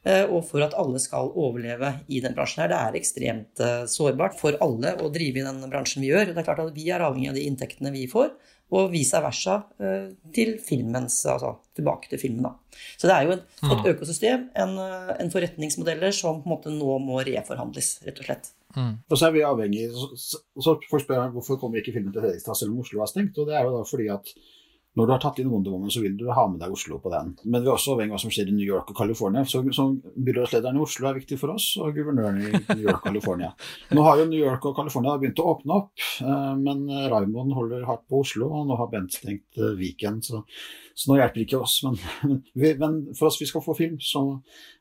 Eh, og for at alle skal overleve i den bransjen her. Det er ekstremt eh, sårbart for alle å drive i den bransjen vi gjør. Det er klart at Vi er avhengig av de inntektene vi får, og vice versa eh, til filmens, altså tilbake til filmen. da. Så det er jo et, et mm. økosystem, en, en, forretningsmodeller som på en måte nå må reforhandles, rett og slett. Mm. Og så er vi avhengig, så, så Folk spør hvorfor kommer ikke filmen til Fredrikstad selv om Oslo er stengt. og det er jo da fordi at når du har tatt inn Wonder Woman, så vil du ha med deg Oslo på den. Men vi er også avhengig av hva som skjer i New York og California. Så, så byrådslederen i Oslo er viktig for oss, og guvernøren i New York og California. Nå har jo New York og California begynt å åpne opp, eh, men Raymond holder hardt på Oslo, og nå har Bent stengt eh, Viken. Så, så, nå hjelper det ikke oss. Men, men, vi, men, for oss vi skal få film, så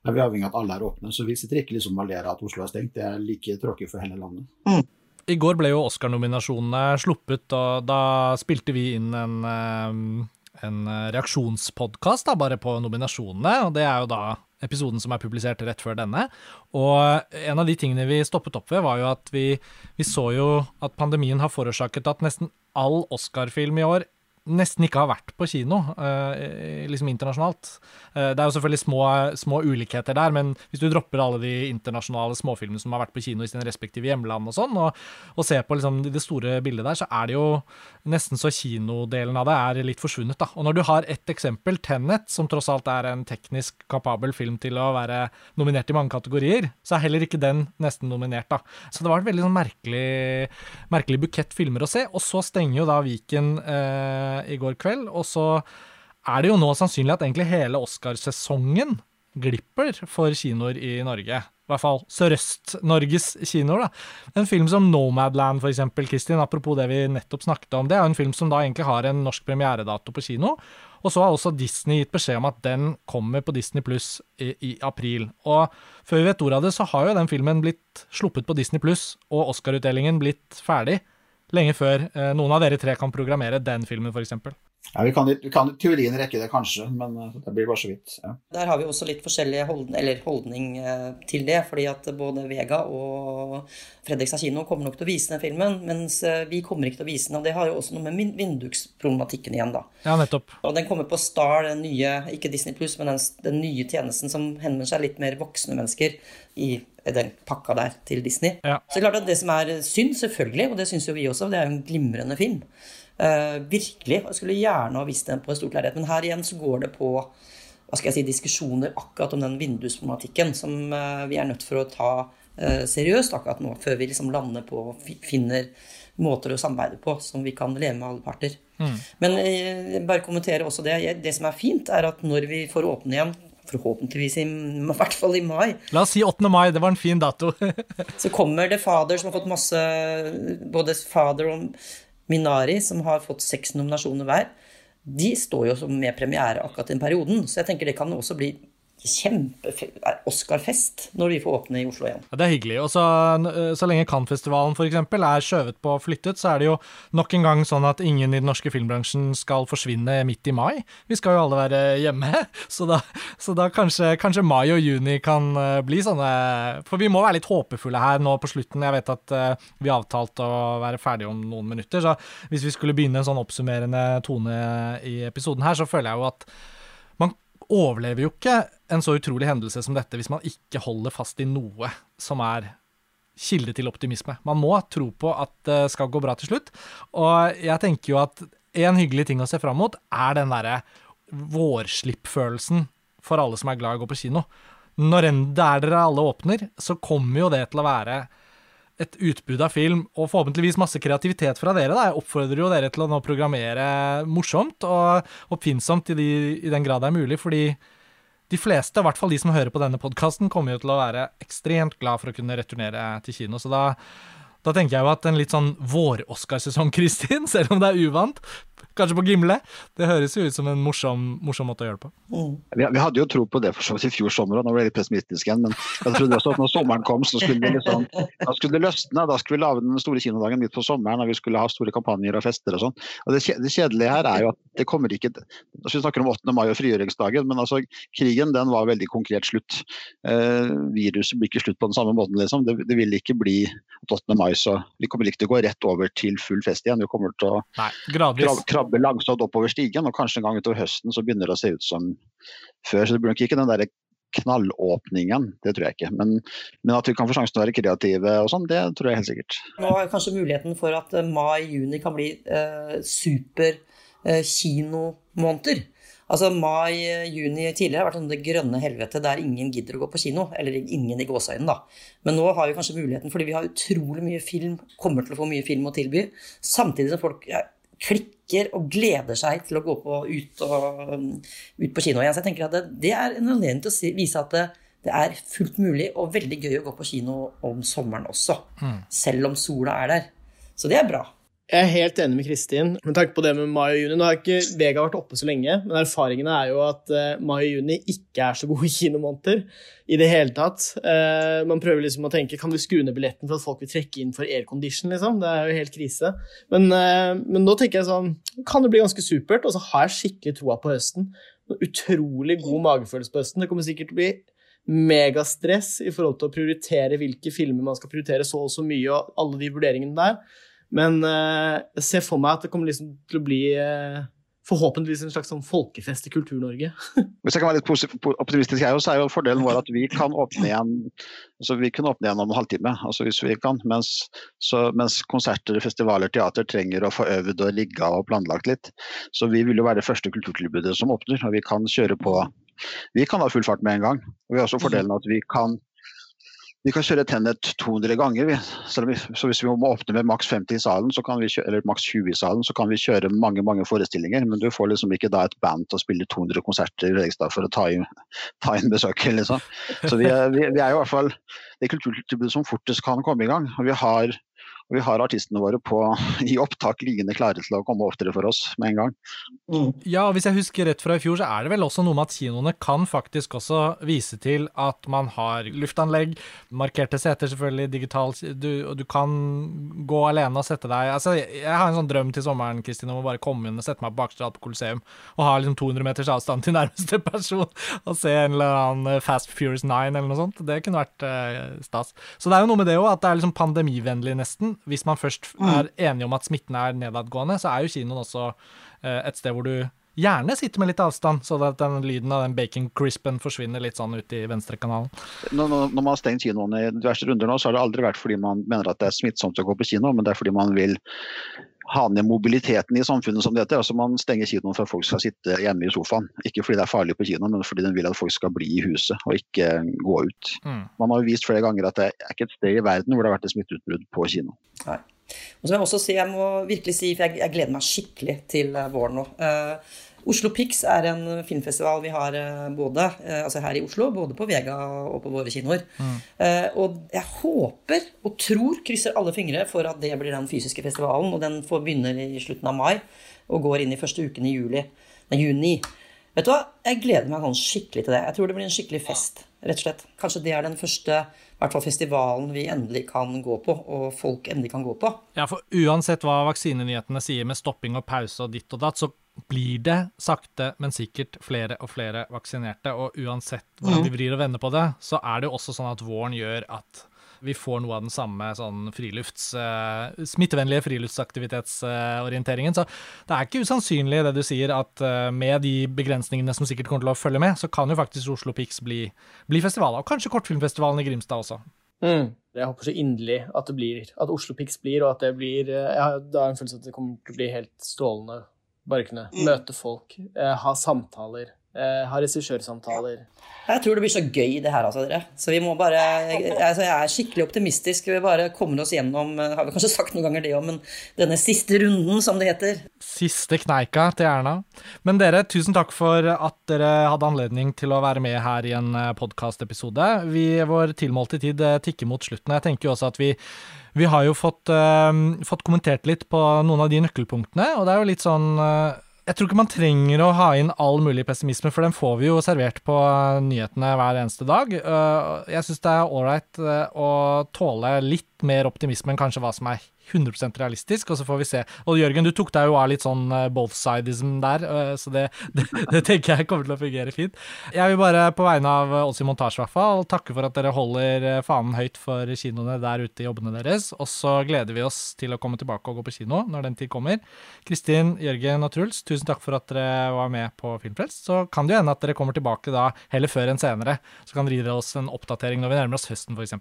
er vi avhengig av at alle er åpne. Så vi sitter ikke liksom og ler av at Oslo er stengt. Det er like tråkig for hele landet. Mm. I går ble jo Oscar-nominasjonene sluppet, og da spilte vi inn en, eh, en reaksjonspodkast bare på nominasjonene. og Det er jo da episoden som er publisert rett før denne. Og en av de tingene vi stoppet opp ved, var jo at vi, vi så jo at pandemien har forårsaket at nesten all Oscar-film i år nesten ikke har vært på kino, uh, liksom internasjonalt. Uh, det er jo selvfølgelig små, små, ulikheter der, men hvis du dropper alle de internasjonale småfilmene som har vært på kino i sine respektive hjemland og sånn, og, og ser på liksom det store bildet der, så er det jo nesten så kinodelen av det er litt forsvunnet, da. Og når du har ett eksempel, Tenet, som tross alt er en teknisk kapabel film til å være nominert i mange kategorier, så er heller ikke den nesten nominert, da. Så det var et veldig sånn merkelig, merkelig bukett filmer å se, og så stenger jo da Viken uh, i går kveld. Og så er det jo nå sannsynlig at egentlig hele Oscarsesongen glipper for kinoer i Norge. I hvert fall Sørøst-Norges kinoer. da. En film som Nomadland, for eksempel, Kristin, apropos det vi nettopp snakket om, det er en film som da egentlig har en norsk premieredato på kino. Og så har også Disney gitt beskjed om at den kommer på Disney pluss i, i, april. Og før vi vet ordet av det, så har jo den filmen blitt sluppet på Disney pluss, og Oscar-utdelingen blitt ferdig lenge før eh, noen av dere tre kan programmere den filmen, f.eks. Ja, vi kan, vi kan teorien rekke det, kanskje, men eh, det blir bare så vidt. Ja. Der har vi også litt forskjellig holdning, holdning eh, til det. fordi at både Vega og Fredrikstad kino kommer nok til å vise den filmen, mens vi kommer ikke til å vise den. Og det har jo også noe med vindusproblematikken igjen, da. Ja, nettopp. Og den kommer på Star, den nye, ikke Disney Plus, men den, den, nye tjenesten som henvender seg litt mer voksne mennesker i den pakka der til Disney. Ja. Så klart at det som er synd, selvfølgelig, og det syns jo vi også, det er jo en glimrende film. Uh, virkelig. Jeg skulle gjerne ha visst den på et stort lerret. Men her igjen så går det på hva skal jeg si, diskusjoner akkurat om den vindusproblematikken som uh, vi er nødt for å ta uh, seriøst akkurat nå, før vi liksom lander på og finner måter å samarbeide på som vi kan leve med alle parter. Mm. Men bare kommentere også det. Det som er fint, er at når vi får åpne igjen forhåpentligvis i, i hvert fall i mai. La oss si 8. mai, det var en fin dato. så kommer The Father, som har fått masse Både Father og Minari, som har fått seks nominasjoner hver. De står jo med premiere akkurat den perioden, så jeg tenker det kan også bli kjempe-Oscar-fest når vi får åpne i Oslo igjen. Ja, det er hyggelig. Og så, så lenge Cannes-festivalen f.eks. er skjøvet på og flyttet, så er det jo nok en gang sånn at ingen i den norske filmbransjen skal forsvinne midt i mai. Vi skal jo alle være hjemme, så da, så da kanskje, kanskje, mai og juni kan eh, bli sånne For vi må være litt håpefulle her nå på slutten. Jeg vet at uh, vi avtalte å være ferdige om noen minutter, så hvis vi skulle begynne en sånn oppsummerende tone i episoden her, så føler jeg jo at overlever jo ikke en så utrolig hendelse som dette hvis man ikke holder fast i noe som er kilde til optimisme. Man må tro på at det skal gå bra til slutt. Og jeg tenker jo at en hyggelig ting å se fram mot, er den derre vårslippfølelsen for alle som er glad i å gå på kino. Når enn der dere alle åpner, så kommer jo det til å være et utbud av film, og forhåpentligvis masse kreativitet fra dere. Da. Jeg oppfordrer jo dere til å nå programmere morsomt og oppfinnsomt i, de, i den grad det er mulig, fordi de fleste, i hvert fall de som hører på denne podkasten, kommer jo til å være ekstremt glad for å kunne returnere til kino. Så da, da tenker jeg jo at en litt sånn vår-Oscarsesong, Kristin, selv om det er uvant, kanskje på Gimle. Det høres jo ut som en morsom, morsom måte å gjøre det på. Mm. Vi, vi, hadde jo tro på det for så vidt i fjor sommer, og nå ble jeg litt pessimistisk igjen. Men jeg trodde også at når sommeren kom, så skulle det liksom, da skulle det løsne. Da skulle vi lage den store kinodagen midt på sommeren, og vi skulle ha store kampanjer og fester og sånn. Og det, det, kjedelige her er jo at det kommer ikke altså Vi snakker om 8. mai og frigjøringsdagen, men altså krigen den var veldig konkret slutt. Eh, viruset blir ikke slutt på den samme måten, liksom. Det, det vil ikke bli 8. mai, så vi kommer ikke til å gå rett over til full fest igjen. Vi kommer til å Nei, krabbe, krabbe langsomt oppover stigen, og kanskje en gang utover høsten så begynner det å se ut som før. Så det blir nok ikke den der knallåpningen, det tror jeg ikke. Men, men, at vi kan få sjansen til å være kreative og sånn, det tror jeg helt sikkert. Nå har kanskje muligheten for at eh, mai-juni kan bli eh, super eh. Altså Mai-juni tidligere har vært sånn det grønne helvete der ingen gidder å gå på kino. Eller ingen i gåseøynene, da. Men nå har vi kanskje muligheten, fordi vi har utrolig mye film, kommer til å få mye film å tilby. Samtidig som folk ja, klikker og gleder seg til å gå på, ut, og, ut på kino igjen. Så jeg tenker at det, det er en anledning til å vise at det, det, er fullt mulig og veldig gøy å gå på kino om sommeren også. Mm. Selv om sola er der. Så det er bra. Jeg er helt enig med Kristin med tanke på det med mai og juni. Nå har ikke Vega vært oppe så lenge, men erfaringene er jo at uh, mai og juni ikke er så gode kinomåneder i det hele tatt. Uh, man prøver liksom å tenke kan vi skru ned billetten for at folk vil trekke inn for aircondition, liksom. Det er jo helt krise. Men, uh, men, nå tenker jeg sånn Kan det bli ganske supert? Og så har jeg skikkelig troa på høsten. Utrolig god magefølelse på høsten. Det kommer sikkert til å bli megastress i forhold til å prioritere hvilke filmer man skal prioritere så og så mye, og alle de vurderingene der. Men uh, jeg ser for meg at det kommer liksom til å bli uh, forhåpentligvis en slags sånn folkefest i Kultur-Norge. Hvis jeg kan være litt optimistisk, her, så er jo fordelen vår at vi kan åpne igjen altså vi kan åpne igjen om en halvtime, altså hvis vi kan. Mens, så, mens konserter, festivaler, teater trenger å få øvd og ligge av og planlagt litt. Så vi vil jo være det første kulturtilbudet som åpner, og vi kan kjøre på Vi kan ha full fart med en gang. Og vi har også fordelen at vi kan vi kan kjøre Tennet 200 ganger. Vi. Så hvis vi må åpne med maks 50 i salen, kjøre, eller maks 20 i salen, så kan vi kjøre mange mange forestillinger. Men du får liksom ikke da et band til å spille 200 konserter i Fredrikstad for å ta inn, ta inn besøket, liksom. Så vi er, vi, vi er i hvert fall det kulturtilbudet som fortest kan komme i gang. Og vi har og vi har artistene våre på, i opptak liggende klare til å komme oftere for oss med en gang. Mm. Ja, og hvis jeg husker rett fra i fjor, så er det vel også noe med at kinoene kan faktisk også vise til at man har luftanlegg, markerte seter selvfølgelig, digital du, du kan gå alene og sette deg Altså, jeg har en sånn drøm til sommeren, Kristin, om å bare komme inn og sette meg på bakstrad på Coliseum og ha liksom 200 meters avstand til nærmeste person og se en eller annen Fast Furious 9 eller noe sånt. Det kunne vært eh, stas. Så det er jo noe med det òg, at det er liksom pandemivennlig nesten hvis man først mm. er enige om at smitten er nedadgående, så er jo kinoen også eh, et sted hvor du gjerne sitter med litt avstand, så at den lyden av den bacon crispen forsvinner litt sånn ut i venstrekanalen. Når, når man har stengt kinoen i diverse runder nå, så har det aldri vært fordi man mener at det er smittsomt å gå på kino, men det er fordi man vil ha ned mobiliteten i samfunnet, som det heter. Altså Man stenger kinoen for at folk skal sitte hjemme i sofaen. Ikke fordi det er farlig på kinoen, men fordi den vil at folk skal bli i huset og ikke gå ut. Mm. Man har jo vist flere ganger at det er ikke et sted i verden hvor det har vært et smitteutbrudd på kino. Nei. Og så må jeg også si, jeg må virkelig si, for jeg, jeg gleder meg skikkelig til eh, våren nå. Uh, Oslo Pix er en filmfestival vi har eh, både, eh, altså her i Oslo, både på Vega og på våre kinoer. Mm. Eh, og jeg håper og tror, krysser alle fingre, for at det blir den fysiske festivalen. Og den får begynner i slutten av mai og går inn i første uken i juli, nei, juni. Vet du hva, jeg gleder meg sånn skikkelig til det. Jeg tror det blir en skikkelig fest, rett og slett. Kanskje det er den første i hvert fall festivalen vi endelig kan gå på, og folk endelig kan gå på. Ja, for uansett hva vaksinenyhetene sier med stopping og pause og ditt og datt, så blir det sakte, men sikkert flere og flere vaksinerte. Og uansett hvordan vi vrir og vender på det, så er det jo også sånn at våren gjør at vi får noe av den samme sånn frilufts, uh, smittevennlige friluftsaktivitetsorienteringen. Uh, så det er ikke usannsynlig det du sier, at uh, med de begrensningene som sikkert kommer til å følge med, så kan jo faktisk Oslo Pix bli, bli festival. Og kanskje Kortfilmfestivalen i Grimstad også. Mm. Jeg håper så inderlig at det blir, at Oslo Pix blir, og at det blir Jeg har da en følelse at det kommer til å bli helt strålende. Bare kunne møte folk, ha samtaler Eh, har regissørsamtaler. Jeg tror det blir så gøy, det her, altså, dere. Så vi må bare altså, Jeg er skikkelig optimistisk. Vi bare kommer oss gjennom eh, Har vi kanskje sagt noen ganger det òg, men denne siste runden, som det heter. Siste kneika til Erna. Men dere, tusen takk for at dere hadde anledning til å være med her i en eh, podkastepisode. Vår tilmålte tid tikker mot slutten. Jeg tenker jo også at vi vi har jo fått, uh, fått kommentert litt på noen av de nøkkelpunktene, og det er jo litt sånn uh, jeg tror ikke man trenger å ha inn all mulig pessimisme, for den får vi jo servert på nyhetene hver eneste dag. Uh, jeg syns det er ålreit å tåle litt mer optimisme enn kanskje hva som er 100% realistisk, og så får vi se. Og Jørgen, du tok deg jo av litt sånn bothsidism der, uh, så det, det, det, tenker jeg kommer til å fungere fint. Jeg vil bare på vegne av oss i montasje i hvert fall takke for at dere holder fanen høyt for kinoene der ute i jobbene deres, og så gleder vi oss til å komme tilbake og gå på kino når den tid kommer. Kristin, Jørgen og Truls, tusen takk for at dere var med på Filmfrelst. Så kan det jo hende at dere kommer tilbake da heller før enn senere, så kan dere gi oss en oppdatering når vi nærmer oss høsten f.eks.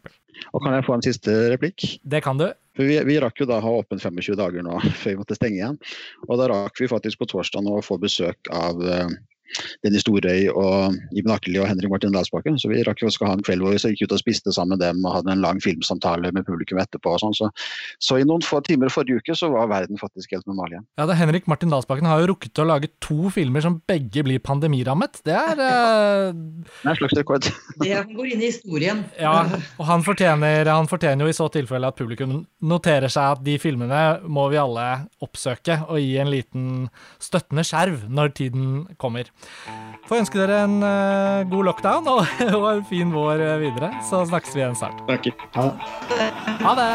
Og kan jeg få en siste replikk? Det kan du. For vi, vi, rakk jo da ha åpent 25 dager nå før vi måtte stenge igjen. Og da rakk vi faktisk på torsdag nå å få besøk av uh, Dennis Storøy og Iben Akkeli og Henrik Martin Dalsbakken. Så vi rakk jo å ha en kveld hvor vi gikk ut og spiste sammen med dem og hadde en lang filmsamtale med publikum etterpå. og sånn. Så, så, i noen få timer forrige uke så var verden faktisk helt normal igjen. Ja, det Henrik Martin Dalsbakken har jo rukket å lage to filmer som begge blir pandemirammet. Det er uh... Det er en slags rekord. det går inn i historien. Ja, og han fortjener, han fortjener jo i så tilfelle at publikum noterer seg at de filmene må vi alle oppsøke og gi en liten støttende skjerv når tiden kommer. Får ønske dere en uh, god lockdown og, og, en fin vår eh, videre. Så snakkes vi igjen snart. Takk. Ha det. Ha det.